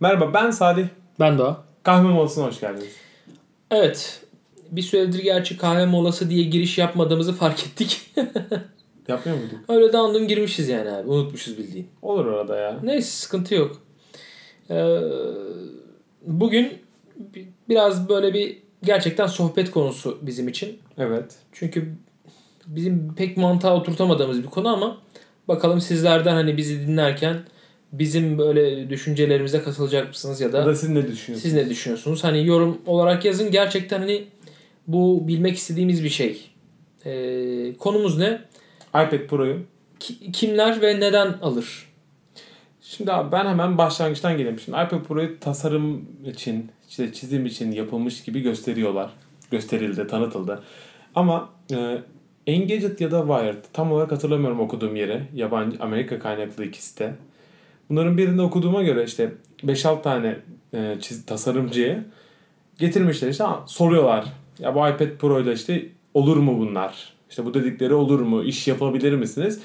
Merhaba ben Salih. Ben Doğa. Kahve molasına hoş geldiniz. Evet. Bir süredir gerçi kahve molası diye giriş yapmadığımızı fark ettik. Yapmıyor muyduk? Öyle de andın girmişiz yani abi. Unutmuşuz bildiğin. Olur orada ya. Neyse sıkıntı yok. Ee, bugün bi- biraz böyle bir gerçekten sohbet konusu bizim için. Evet. Çünkü bizim pek mantığa oturtamadığımız bir konu ama bakalım sizlerden hani bizi dinlerken bizim böyle düşüncelerimize katılacak mısınız ya da Ya da siz ne düşünüyorsunuz? Siz ne düşünüyorsunuz? Hani yorum olarak yazın. Gerçekten hani bu bilmek istediğimiz bir şey. Ee, konumuz ne? iPad Pro'yu. Ki- kimler ve neden alır? Şimdi abi ben hemen başlangıçtan geleyim. Şimdi iPad Pro'yu tasarım için, işte çizim için yapılmış gibi gösteriyorlar. Gösterildi, tanıtıldı. Ama e, Engadget ya da Wired tam olarak hatırlamıyorum okuduğum yere. Yabancı Amerika kaynaklı ikisi de. Bunların birinde okuduğuma göre işte 5-6 tane e, çiz, tasarımcıya getirmişler işte ha, soruyorlar. Ya bu iPad Pro ile işte olur mu bunlar? İşte bu dedikleri olur mu? İş yapabilir misiniz?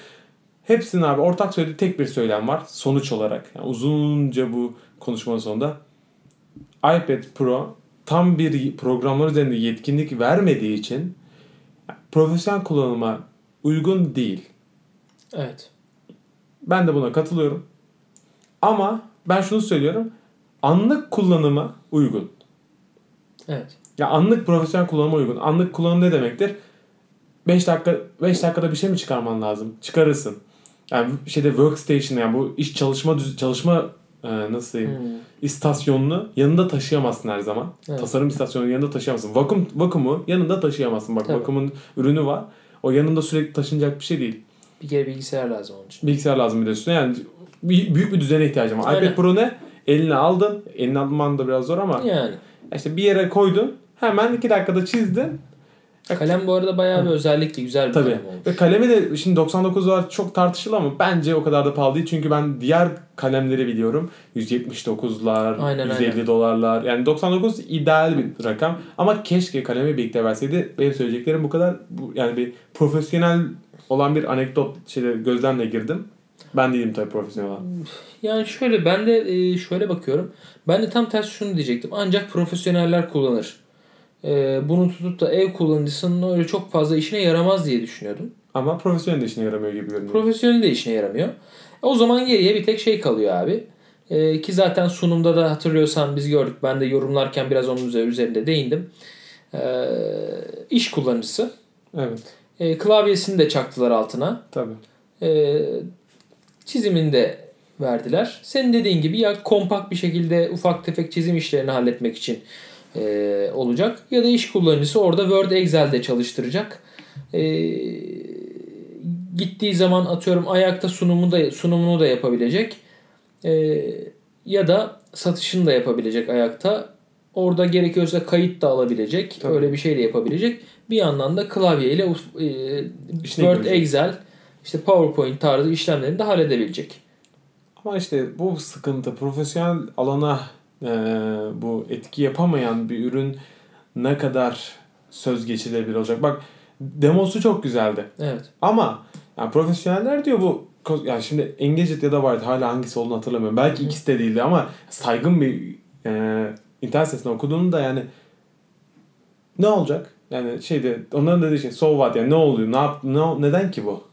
Hepsinin abi ortak söylediği tek bir söylem var sonuç olarak. Yani uzunca bu konuşmanın sonunda iPad Pro tam bir programlar üzerinde yetkinlik vermediği için profesyonel kullanıma uygun değil. Evet. Ben de buna katılıyorum. Ama ben şunu söylüyorum. Anlık kullanıma uygun. Evet. Ya anlık profesyonel kullanıma uygun. Anlık kullanım ne demektir? 5 dakika 5 dakikada bir şey mi çıkarman lazım? Çıkarırsın. Yani şeyde workstation yani bu iş çalışma düz- çalışma e, nasıl diyeyim? Hmm. istasyonunu yanında taşıyamazsın her zaman. Evet. Tasarım istasyonunu yanında taşıyamazsın. Vakum vakumu yanında taşıyamazsın. Bak Tabii. vakumun ürünü var. O yanında sürekli taşınacak bir şey değil. Bir kere bilgisayar lazım onun için. Bilgisayar lazım bir de üstüne. Yani bir- büyük bir düzene ihtiyacım var. Aynen. iPad Pro ne? Eline aldın. Eline alman da biraz zor ama Yani. işte bir yere koydun. Hemen iki dakikada çizdin. Kalem bu arada bayağı bir özellikli. Güzel bir Tabii. kalem olmuş. Ve kalemi de şimdi 99 var çok tartışılı ama bence o kadar da pahalı değil. Çünkü ben diğer kalemleri biliyorum. 179'lar, Aynen, 150 aynen. dolarlar. Yani 99 ideal bir rakam. Ama keşke kalemi birlikte verseydi. Benim söyleyeceklerim bu kadar. Yani bir profesyonel olan bir anekdot şeyde gözlemle girdim. Ben değilim tabii profesyonel olan. Yani şöyle ben de e, şöyle bakıyorum. Ben de tam tersi şunu diyecektim. Ancak profesyoneller kullanır. E, bunu tutup da ev kullanıcısının öyle çok fazla işine yaramaz diye düşünüyordum. Ama profesyonel de işine yaramıyor gibi görünüyor. Profesyonel de işine yaramıyor. E, O zaman geriye bir tek şey kalıyor abi. Ki zaten sunumda da hatırlıyorsan biz gördük. Ben de yorumlarken biraz onun üzeri- üzerinde değindim. E, iş kullanıcısı. evet. Klavyesini de çaktılar altına. Tabii. Çizimini de verdiler. Senin dediğin gibi ya kompakt bir şekilde ufak tefek çizim işlerini halletmek için e, olacak. Ya da iş kullanıcısı orada Word Excel'de çalıştıracak. E, gittiği zaman atıyorum ayakta sunumu da sunumunu da yapabilecek. E, ya da satışını da yapabilecek ayakta. Orada gerekiyorsa kayıt da alabilecek. Tabii. Öyle bir şey de yapabilecek. Bir yandan da klavyeyle e, İşine Word, girecek. Excel, işte PowerPoint tarzı işlemlerini de halledebilecek. Ama işte bu sıkıntı profesyonel alana e, bu etki yapamayan bir ürün ne kadar söz geçilebilir olacak. Bak demosu çok güzeldi. Evet. Ama yani profesyoneller diyor bu yani şimdi Engadget ya da vardı hala hangisi olduğunu hatırlamıyorum. Belki ikisi de değildi ama saygın bir e, internet sitesinde okuduğumda yani ne olacak? Yani şeyde onların dediği şey so what yani ne oluyor? Ne yap ne neden ki bu?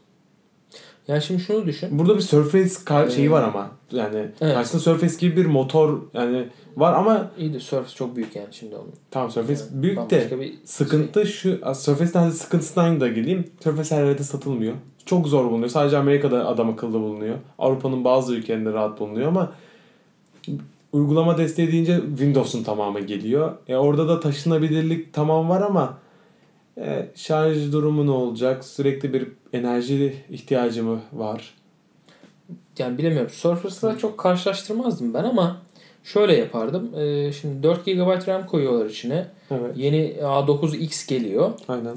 Yani şimdi şunu düşün. Burada bir Surface ka- şeyi var ama yani Evet. karşısında Surface gibi bir motor yani var ama İyi de Surface çok büyük yani şimdi onun. tamam Surface Yani büyük de bir sıkıntı şu Surface'den sıkıntısından da geleyim. Surface her yerde satılmıyor. Çok zor bulunuyor. Sadece Amerika'da adam akıllı bulunuyor. Avrupa'nın bazı ülkelerinde rahat bulunuyor ama uygulama desteği deyince Windows'un tamamı geliyor. E orada da taşınabilirlik tamam var ama e, şarj durumu ne olacak? Sürekli bir enerji ihtiyacı mı var? yani bilemiyorum. Surface'la çok karşılaştırmazdım ben ama şöyle yapardım. Ee, şimdi 4 GB RAM koyuyorlar içine. Evet. Yeni A9X geliyor. Aynen.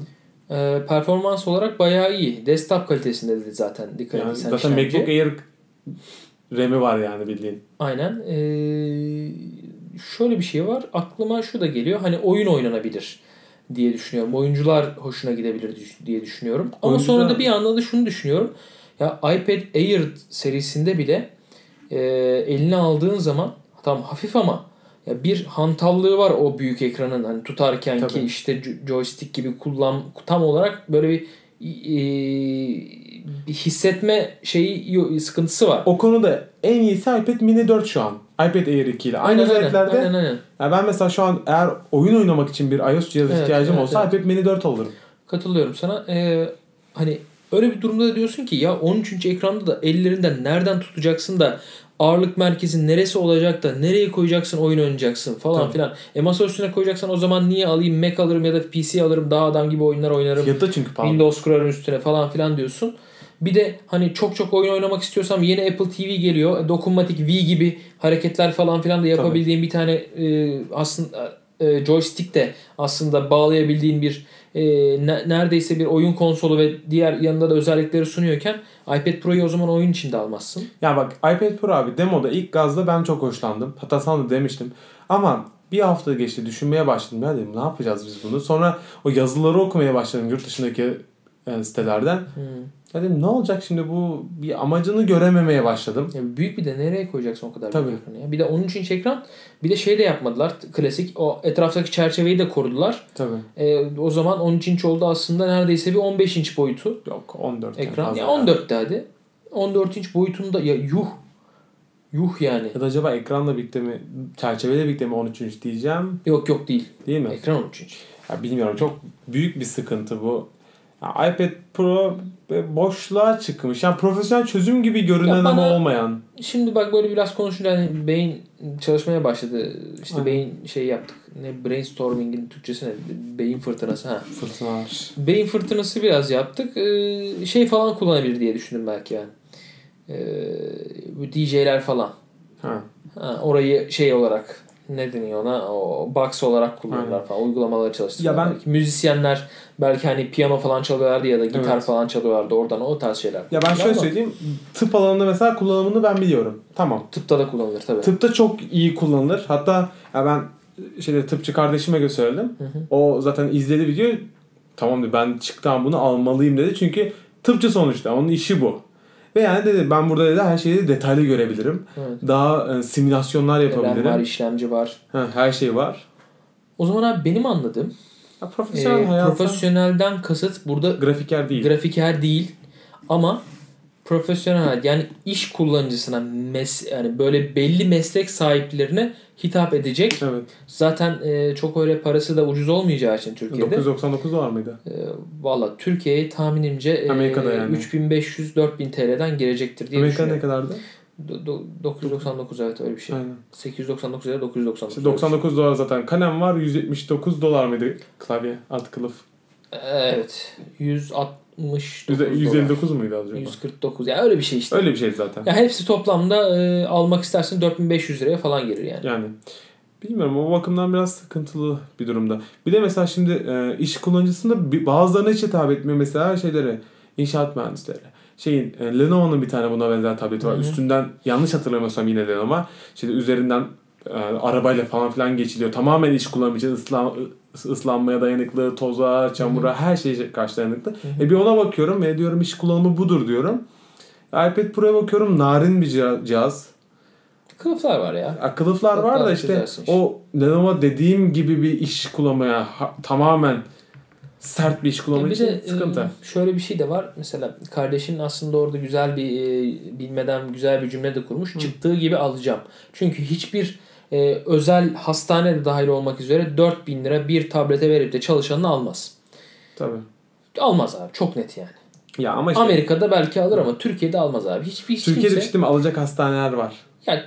Ee, performans olarak bayağı iyi. Desktop kalitesinde dedi zaten dikkat Yani zaten işlemci. MacBook Air RAM'i var yani bildiğin. Aynen. Ee, şöyle bir şey var. Aklıma şu da geliyor. Hani oyun oynanabilir diye düşünüyorum. Oyuncular hoşuna gidebilir diye düşünüyorum. Ama Oyuncular- sonra da bir yandan da şunu düşünüyorum. Ya iPad Air serisinde bile e, eline aldığın zaman Tam hafif ama ya bir hantallığı var o büyük ekranın hani tutarken ki işte jo- joystick gibi kullan tam olarak böyle bir e, bir hissetme şeyi sıkıntısı var. O konuda en iyisi iPad mini 4 şu an. iPad Air 2 ile. Aynı aynen, özelliklerde. aynen, aynen. Ya ben mesela şu an eğer oyun oynamak için bir iOS cihaz Evet, ihtiyacım evet, olsa evet. iPad mini 4 alırım. Katılıyorum sana. Ee, hani öyle bir durumda da diyorsun ki ya 13. ekranda da ellerinden nereden tutacaksın da ağırlık merkezin neresi olacak da nereye koyacaksın oyun oynayacaksın falan Tabii. filan. E masa üstüne koyacaksan o zaman niye alayım Mac alırım ya da PC alırım daha adam gibi oyunlar oynarım. Fiyatı çünkü pahalı. Windows kurarım üstüne falan filan diyorsun. Bir de hani çok çok oyun oynamak istiyorsam yeni Apple TV geliyor. Dokunmatik V gibi hareketler falan filan da yapabildiğin bir tane e, aslında e, joystick de aslında bağlayabildiğin bir e, ne- neredeyse bir oyun konsolu ve diğer yanında da özellikleri sunuyorken iPad Pro'yu o zaman oyun içinde almazsın. Ya bak iPad Pro abi demoda ilk gazda ben çok hoşlandım. Hatta sana da demiştim. Ama bir hafta geçti düşünmeye başladım. Ya dedim ne yapacağız biz bunu? Sonra o yazıları okumaya başladım yurt dışındaki e, sitelerden. Ya dedim ne olacak şimdi bu bir amacını görememeye başladım. Ya büyük bir de nereye koyacaksın o kadar Tabii. büyük ekranı ya? Bir de 13 inç ekran bir de şey de yapmadılar. Klasik o etraftaki çerçeveyi de korudular. Tabii. E, o zaman 13 inç oldu aslında neredeyse bir 15 inç boyutu Yok 14 'ten ekran. Ya ya. 14'te hadi. 14 inç boyutunda ya yuh. Yuh yani. Ya da acaba ekranla birlikte mi, çerçeveyle birlikte mi 13 inç diyeceğim Yok yok değil. değil mi? Ekran 13 inç. Ya bilmiyorum çok büyük bir sıkıntı bu. Ya iPad Pro be- boşluğa çıkmış. Yani profesyonel çözüm gibi görünen Ya bana- ama olmayan. Şimdi bak böyle biraz konuşunca hani beyin çalışmaya başladı. İşte Aynen. beyin şey yaptık. Ne brainstorming'in Türkçesi ne? Beyin fırtınası ha. Fırtınalar. Beyin fırtınası biraz yaptık. Ee, şey falan kullanabilir diye düşündüm belki ben. Ee, DJ'ler falan. Ha. Ha, orayı şey olarak ne deniyor ona o box olarak kullanırlar Aynen. falan uygulamaları çalıştırıyorlar. Ya ben- belki. müzisyenler belki hani piyano falan çalıyorlardı ya da gitar Evet. falan çalıyorlardı oradan o tarz şeyler. Ya ben şöyle Ama söyleyeyim. Tıp alanında mesela kullanımını ben biliyorum. Tamam. Tıpta da kullanılır tabii. Tıpta çok iyi kullanılır. Hatta ya ben şeyde tıpçı kardeşime gösterdim. Hı hı. O zaten izledi videoyu. Tamam dedi ben çıktan bunu almalıyım dedi. Çünkü tıpçı sonuçta. Onun işi bu. Ve yani dedi ben burada dedi her şeyi detaylı görebilirim. Evet. Daha e, simülasyonlar RAM var, yapabilirim. işlemci var. Ha, her şey var. O zaman abi benim anladığım Ya e, profesyonel hayata profesyonelden kasıt burada grafiker değil. grafiker değil ama profesyonel yani iş kullanıcısına mes yani böyle belli meslek sahiplerine hitap edecek. evet. Zaten e, çok öyle parası da ucuz olmayacağı için Türkiye'de. 999 var mıydı? E, Valla Türkiye'ye tahminimce e, Amerika'da yani. 3500-4000 TL'den gelecektir diye Amerika ne düşünüyorum. kadardı? Do- do- 999 evet öyle bir şey. Aynen. 899 ya da 999. İşte 99 dolar zaten. Kalem var 179 dolar mıydı klavye alt kılıf? Evet. 169 Yüzde- dolar. 159 muydu önce? 149 ya öyle bir şey işte. Öyle bir şey zaten. Ya hepsi toplamda e, almak istersen 4500 liraya falan gelir yani. Yani bilmiyorum o bakımdan biraz sıkıntılı bir durumda. Bir de mesela şimdi e, iş kullanıcısında bazılarına hiç hitap etmiyor mesela şeylere inşaat mühendisleri. Şeyin e, Lenovo'nun bir tane buna benzer tableti var. Hı hı. Üstünden yanlış hatırlamıyorsam yine Lenovo. Şeyde üzerinden e, arabayla falan filan geçiliyor. Tamamen iş kullanımı için ıslan, ıs- ıslanmaya dayanıklı, toza, çamura her şeye karşı dayanıklı. E bir ona bakıyorum ve diyorum iş kullanımı budur diyorum. iPad Pro'ya bakıyorum narin bir cihaz-. Kılıflar var ya. Ya Kılıflar var da Kılıflar işte o Lenovo dediğim gibi bir iş kullanmaya ha- tamamen sert bir iş Ya kullanma bir için de sıkıntı. e, şöyle bir şey de var. Mesela kardeşin aslında orada güzel bir e, bilmeden güzel bir cümle de kurmuş. Çıktığı gibi alacağım. Çünkü hiçbir e, özel hastane de dahil olmak üzere 4000 lira bir tablete verip de çalışanını almaz. Tabii. Almaz abi. Çok net yani. Ya ama işte Amerika'da belki alır ama Türkiye'de almaz abi. Hiçbir hiç Türkiye'de kimse. işte mi alacak hastaneler var. Ya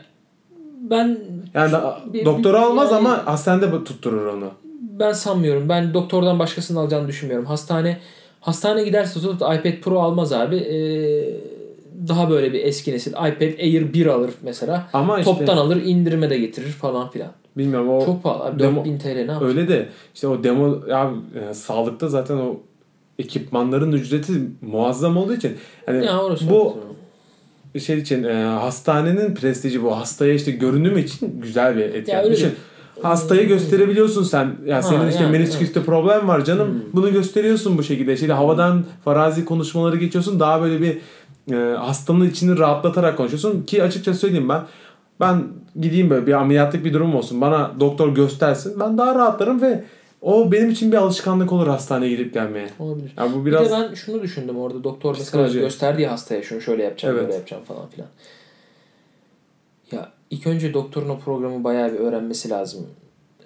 ben Yani da, Bir- doktoru bir- almaz yani- ama hastanede tutturur onu. ben sanmıyorum. Ben doktordan başkasını alacağını düşünmüyorum. Hastane hastane giderse tutup iPad Pro almaz abi. Ee, daha böyle bir eski nesil iPad Air 1 alır mesela. Ama işte Toptan alır indirime de getirir falan filan. bilmiyorum o Çok pahalı abi. demo- 4000 TL ne yapacak? öyle de işte o demo ya e, sağlıkta zaten o ekipmanların ücreti muazzam olduğu için hani Ya bu şey için e, hastanenin prestiji bu hastaya işte görünüm için güzel bir etken. Ya öyle Düşün, Hastaya gösterebiliyorsun sen. Ya Ha, senin işte yani, menisküste problem var canım. Hmm. Bunu gösteriyorsun bu şekilde. Şeyde havadan farazi konuşmaları geçiyorsun. Daha böyle bir e, hastanın içini rahatlatarak konuşuyorsun ki açıkça söyleyeyim ben Ben gideyim böyle bir ameliyatlık bir durum olsun. Bana doktor göstersin. Ben daha rahatlarım ve o benim için bir alışkanlık olur hastaneye gidip gelmeye. Olabilir. Yani bu Bir biraz de ben şunu düşündüm orada doktor mesela gösterdiği hastaya şunu şöyle yapacağım Evet. böyle yapacağım falan filan. Ya ilk önce doktorun o programı bayağı bir öğrenmesi lazım.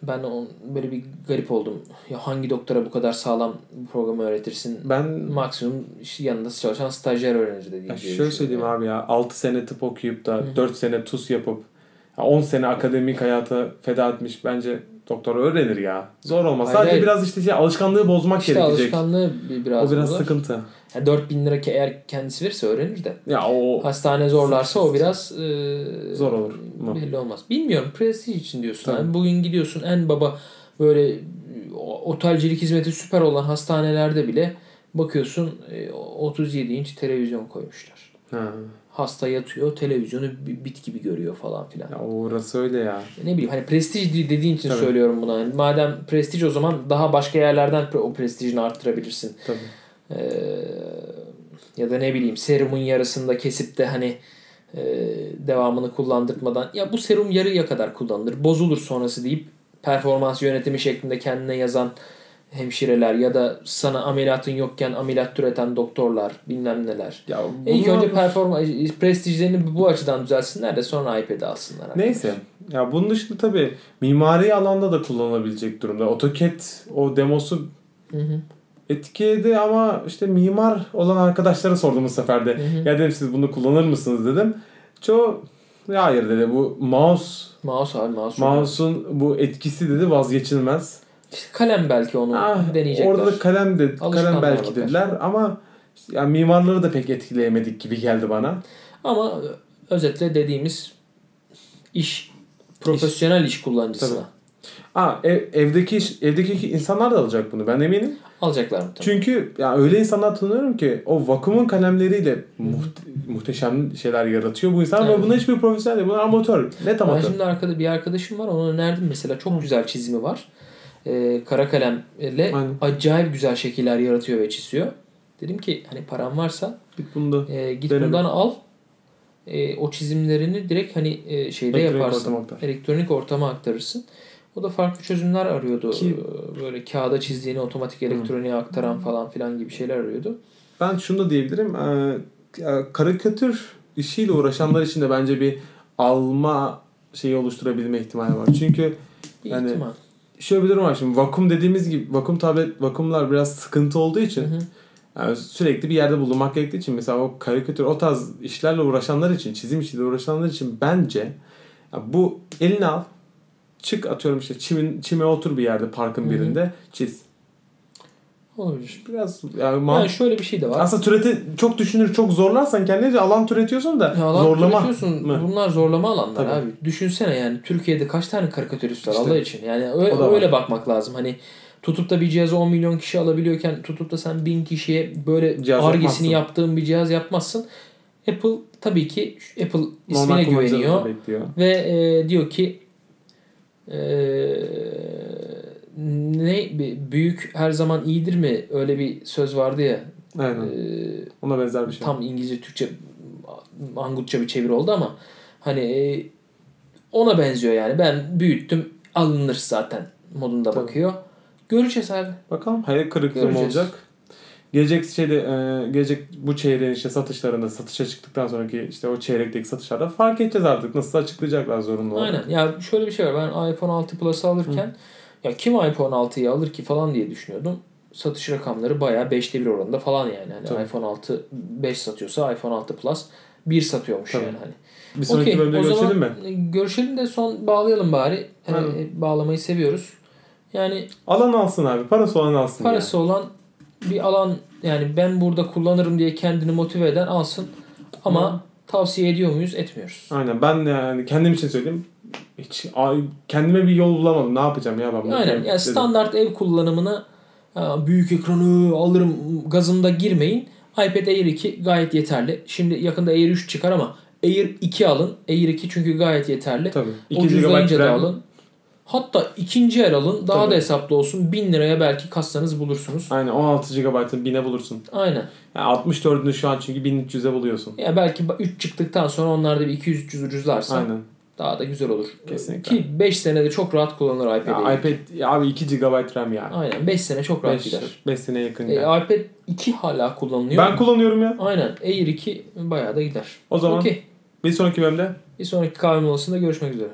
Ben on, böyle bir garip oldum. Ya hangi doktora bu kadar sağlam bu programı öğretirsin? ben Maksimum işte yanında çalışan stajyer öğrenci dediğim Ya gibi. şöyle söyleyeyim abi ya 6 sene tıp okuyup da 4 sene TUS yapıp ya 10 sene akademik hayata feda etmiş bence doktor öğrenir ya. Zor olmaz. Hayır, Sadece hayır. biraz işte şey, alışkanlığı bozmak İşte gerekecek. alışkanlığı bir- biraz o biraz bozar. sıkıntı. Yani 4000 lira ki eğer kendisi verirse öğrenir de. Ya o Hastane zorlarsa o biraz e, Zor olur mu? Belli olmaz. Bilmiyorum. Prestij için diyorsun. Tabii. Yani bugün gidiyorsun en baba böyle otelcilik hizmeti süper olan hastanelerde bile bakıyorsun e, 37 inç televizyon koymuşlar. ha. Hasta yatıyor, televizyonu bi- bit gibi görüyor falan filan. Ya orası öyle ya. Ne bileyim hani prestij dediğin için Tabii. söylüyorum bunu. Yani madem prestij o zaman daha başka yerlerden o prestijini arttırabilirsin. Tabii. Ee, ya da ne bileyim serumun yarısında kesip de hani e, devamını kullandırmadan ya bu serum yarıya kadar kullanılır bozulur sonrası deyip performans yönetimi şeklinde kendine yazan hemşireler ya da sana ameliyatın yokken ameliyat türeten doktorlar bilmem neler. Ya İlk bunlar- önce performans prestijlerini bu açıdan düzelsinler de sonra iPad'i alsınlar. artık. Neyse. Ya bunun dışında tabii mimari alanda da kullanılabilecek durumda. AutoCAD o demosu Hı hı. Etkiledi ama işte mimar olan arkadaşlara sordum bu sefer de. Hı hı. Ya dedim siz bunu kullanır mısınız dedim. Çoğu ya hayır dedi bu mouse Mouse abi mouse. mouse'un bu etkisi dedi vazgeçilmez. İşte kalem belki onu Ah, deneyecekler. orada da kalem de kalem belki bakar. dediler ama yani mimarları da pek etkileyemedik gibi geldi bana. Ama özetle dediğimiz iş profesyonel iş, kullanıcısına Aa, ev, evdeki evdeki insanlar da alacak bunu ben eminim. alacaklar mı? Çünkü ya öyle insanlar tanıyorum ki o vakumun kalemleriyle muhte- muhteşem şeyler yaratıyor bu insan Evet. ve buna hiçbir profesyonel değil. Bunlar amatör. Net Ben amatör. şimdi arkada bir arkadaşım var ona önerdim mesela çok güzel çizimi var. Ee, kara kalemle Aynen. acayip güzel şekiller yaratıyor ve çiziyor. Dedim ki hani paran varsa Git bunda. e, git bundan al. E, o çizimlerini direkt hani e, şeyde Elektronik yaparsın. ortama aktar. Elektronik ortama aktarırsın. O da farklı çözümler arıyordu. Ki- Böyle kağıda çizdiğini otomatik elektroniğe aktaran falan filan gibi şeyler arıyordu. Ben şunu da diyebilirim. Ee, ya karikatür işiyle uğraşanlar için de bence bir alma şeyi oluşturabilme ihtimali var. Çünkü Bir Yani- ihtimal. şöyle bir durum var şimdi vakum dediğimiz gibi vakum tablet vakumlar biraz sıkıntı olduğu için Hı hı. yani sürekli bir yerde bulunmak gerektiği için mesela o karikatür o tarz işlerle uğraşanlar için çizim işiyle uğraşanlar için bence ya bu eline al çık atıyorum işte çimin, çime otur bir yerde parkın Hı hı. birinde çiz. Olabilir. Biraz yani, man- Yani şöyle bir şey de var. aslında türeti çok düşünür çok zorlarsan kendince alan türetiyorsun da Ya alan zorlama türetiyorsun. mı? Bunlar zorlama alanlar Tabii. abi. Düşünsene yani Türkiye'de kaç tane karikatürist var İşte. Allah için. Yani öyle, öyle bakmak lazım. Hani tutup da bir cihazı 10 milyon kişi alabiliyorken tutup da sen 1000 kişiye böyle Cihaz argesini yaptığın bir cihaz yapmazsın. Apple tabii ki Apple Normal ismine da güveniyor ve e, diyor ki e, ne büyük her zaman iyidir mi? Öyle bir söz vardı ya. Aynen. E, Ona benzer bir şey. tam İngilizce Türkçe angutça bir çeviri oldu ama hani e, ona benziyor yani. Ben büyüttüm alınır zaten modunda Tabii. bakıyor. Göreceğiz abi. Bakalım hayal kırıklığı mı olacak? Gelecek şeyde e, gelecek bu çeyreğin işte satışlarında satışa çıktıktan sonraki işte o çeyrekteki satışlarda fark edeceğiz artık. Nasıl açıklayacaklar zorunlu olarak. Aynen. Ya şöyle bir şey var. Ben iPhone 6 Plus'ı alırken ya kim iPhone 6'yı alır ki falan diye düşünüyordum. Satış rakamları bayağı 5'te 1 oranında falan yani. Hani Tabii. iPhone 6 5 satıyorsa iPhone 6 Plus 1 satıyormuş Tabii. yani hani. Bir sonraki Okey, bölümde görüşelim mi? Görüşelim de son bağlayalım bari. Hani bağlamayı seviyoruz. Yani Alan alsın abi. Parası olan alsın. parası olan bir alan yani ben burada kullanırım diye kendini motive eden alsın. Ama Hı. tavsiye ediyor muyuz? Etmiyoruz. Aynen ben yani kendim için söyleyeyim. Hiç ay, kendime bir yol bulamadım. Ne yapacağım ya ben? Aynen. Dedim. Yani standart ev kullanımına büyük ekranı alırım gazında girmeyin. iPad Air 2 gayet yeterli. Şimdi yakında Air 3 çıkar ama Air 2 alın. Air 2 çünkü gayet yeterli. Tabii. 2 GB Ucuzlayınca da alın. Hatta ikinci el alın. Daha Tabii. da hesaplı olsun. 1000 liraya belki kassanız bulursunuz. Aynen 16 GB'ın 1000'e bulursun. Aynen. Yani 64'ünü şu an çünkü 1300'e buluyorsun. Ya belki 3 çıktıktan sonra onlar da bir 200-300 ucuzlarsa Aynen. Daha da güzel olur. Kesinlikle. Ki 5 senede çok rahat kullanılır Ya, iPad'e. iPad ya abi 2 GB RAM ya. Aynen 5 sene çok rahat 5, gider. 5 seneye yakın. E, gider. iPad 2 hala kullanılıyor. ben kullanıyorum ya. Aynen. Air 2 bayağı da gider. O zaman Okey. bir sonraki bölümde Bir sonraki kahve molasında görüşmek üzere.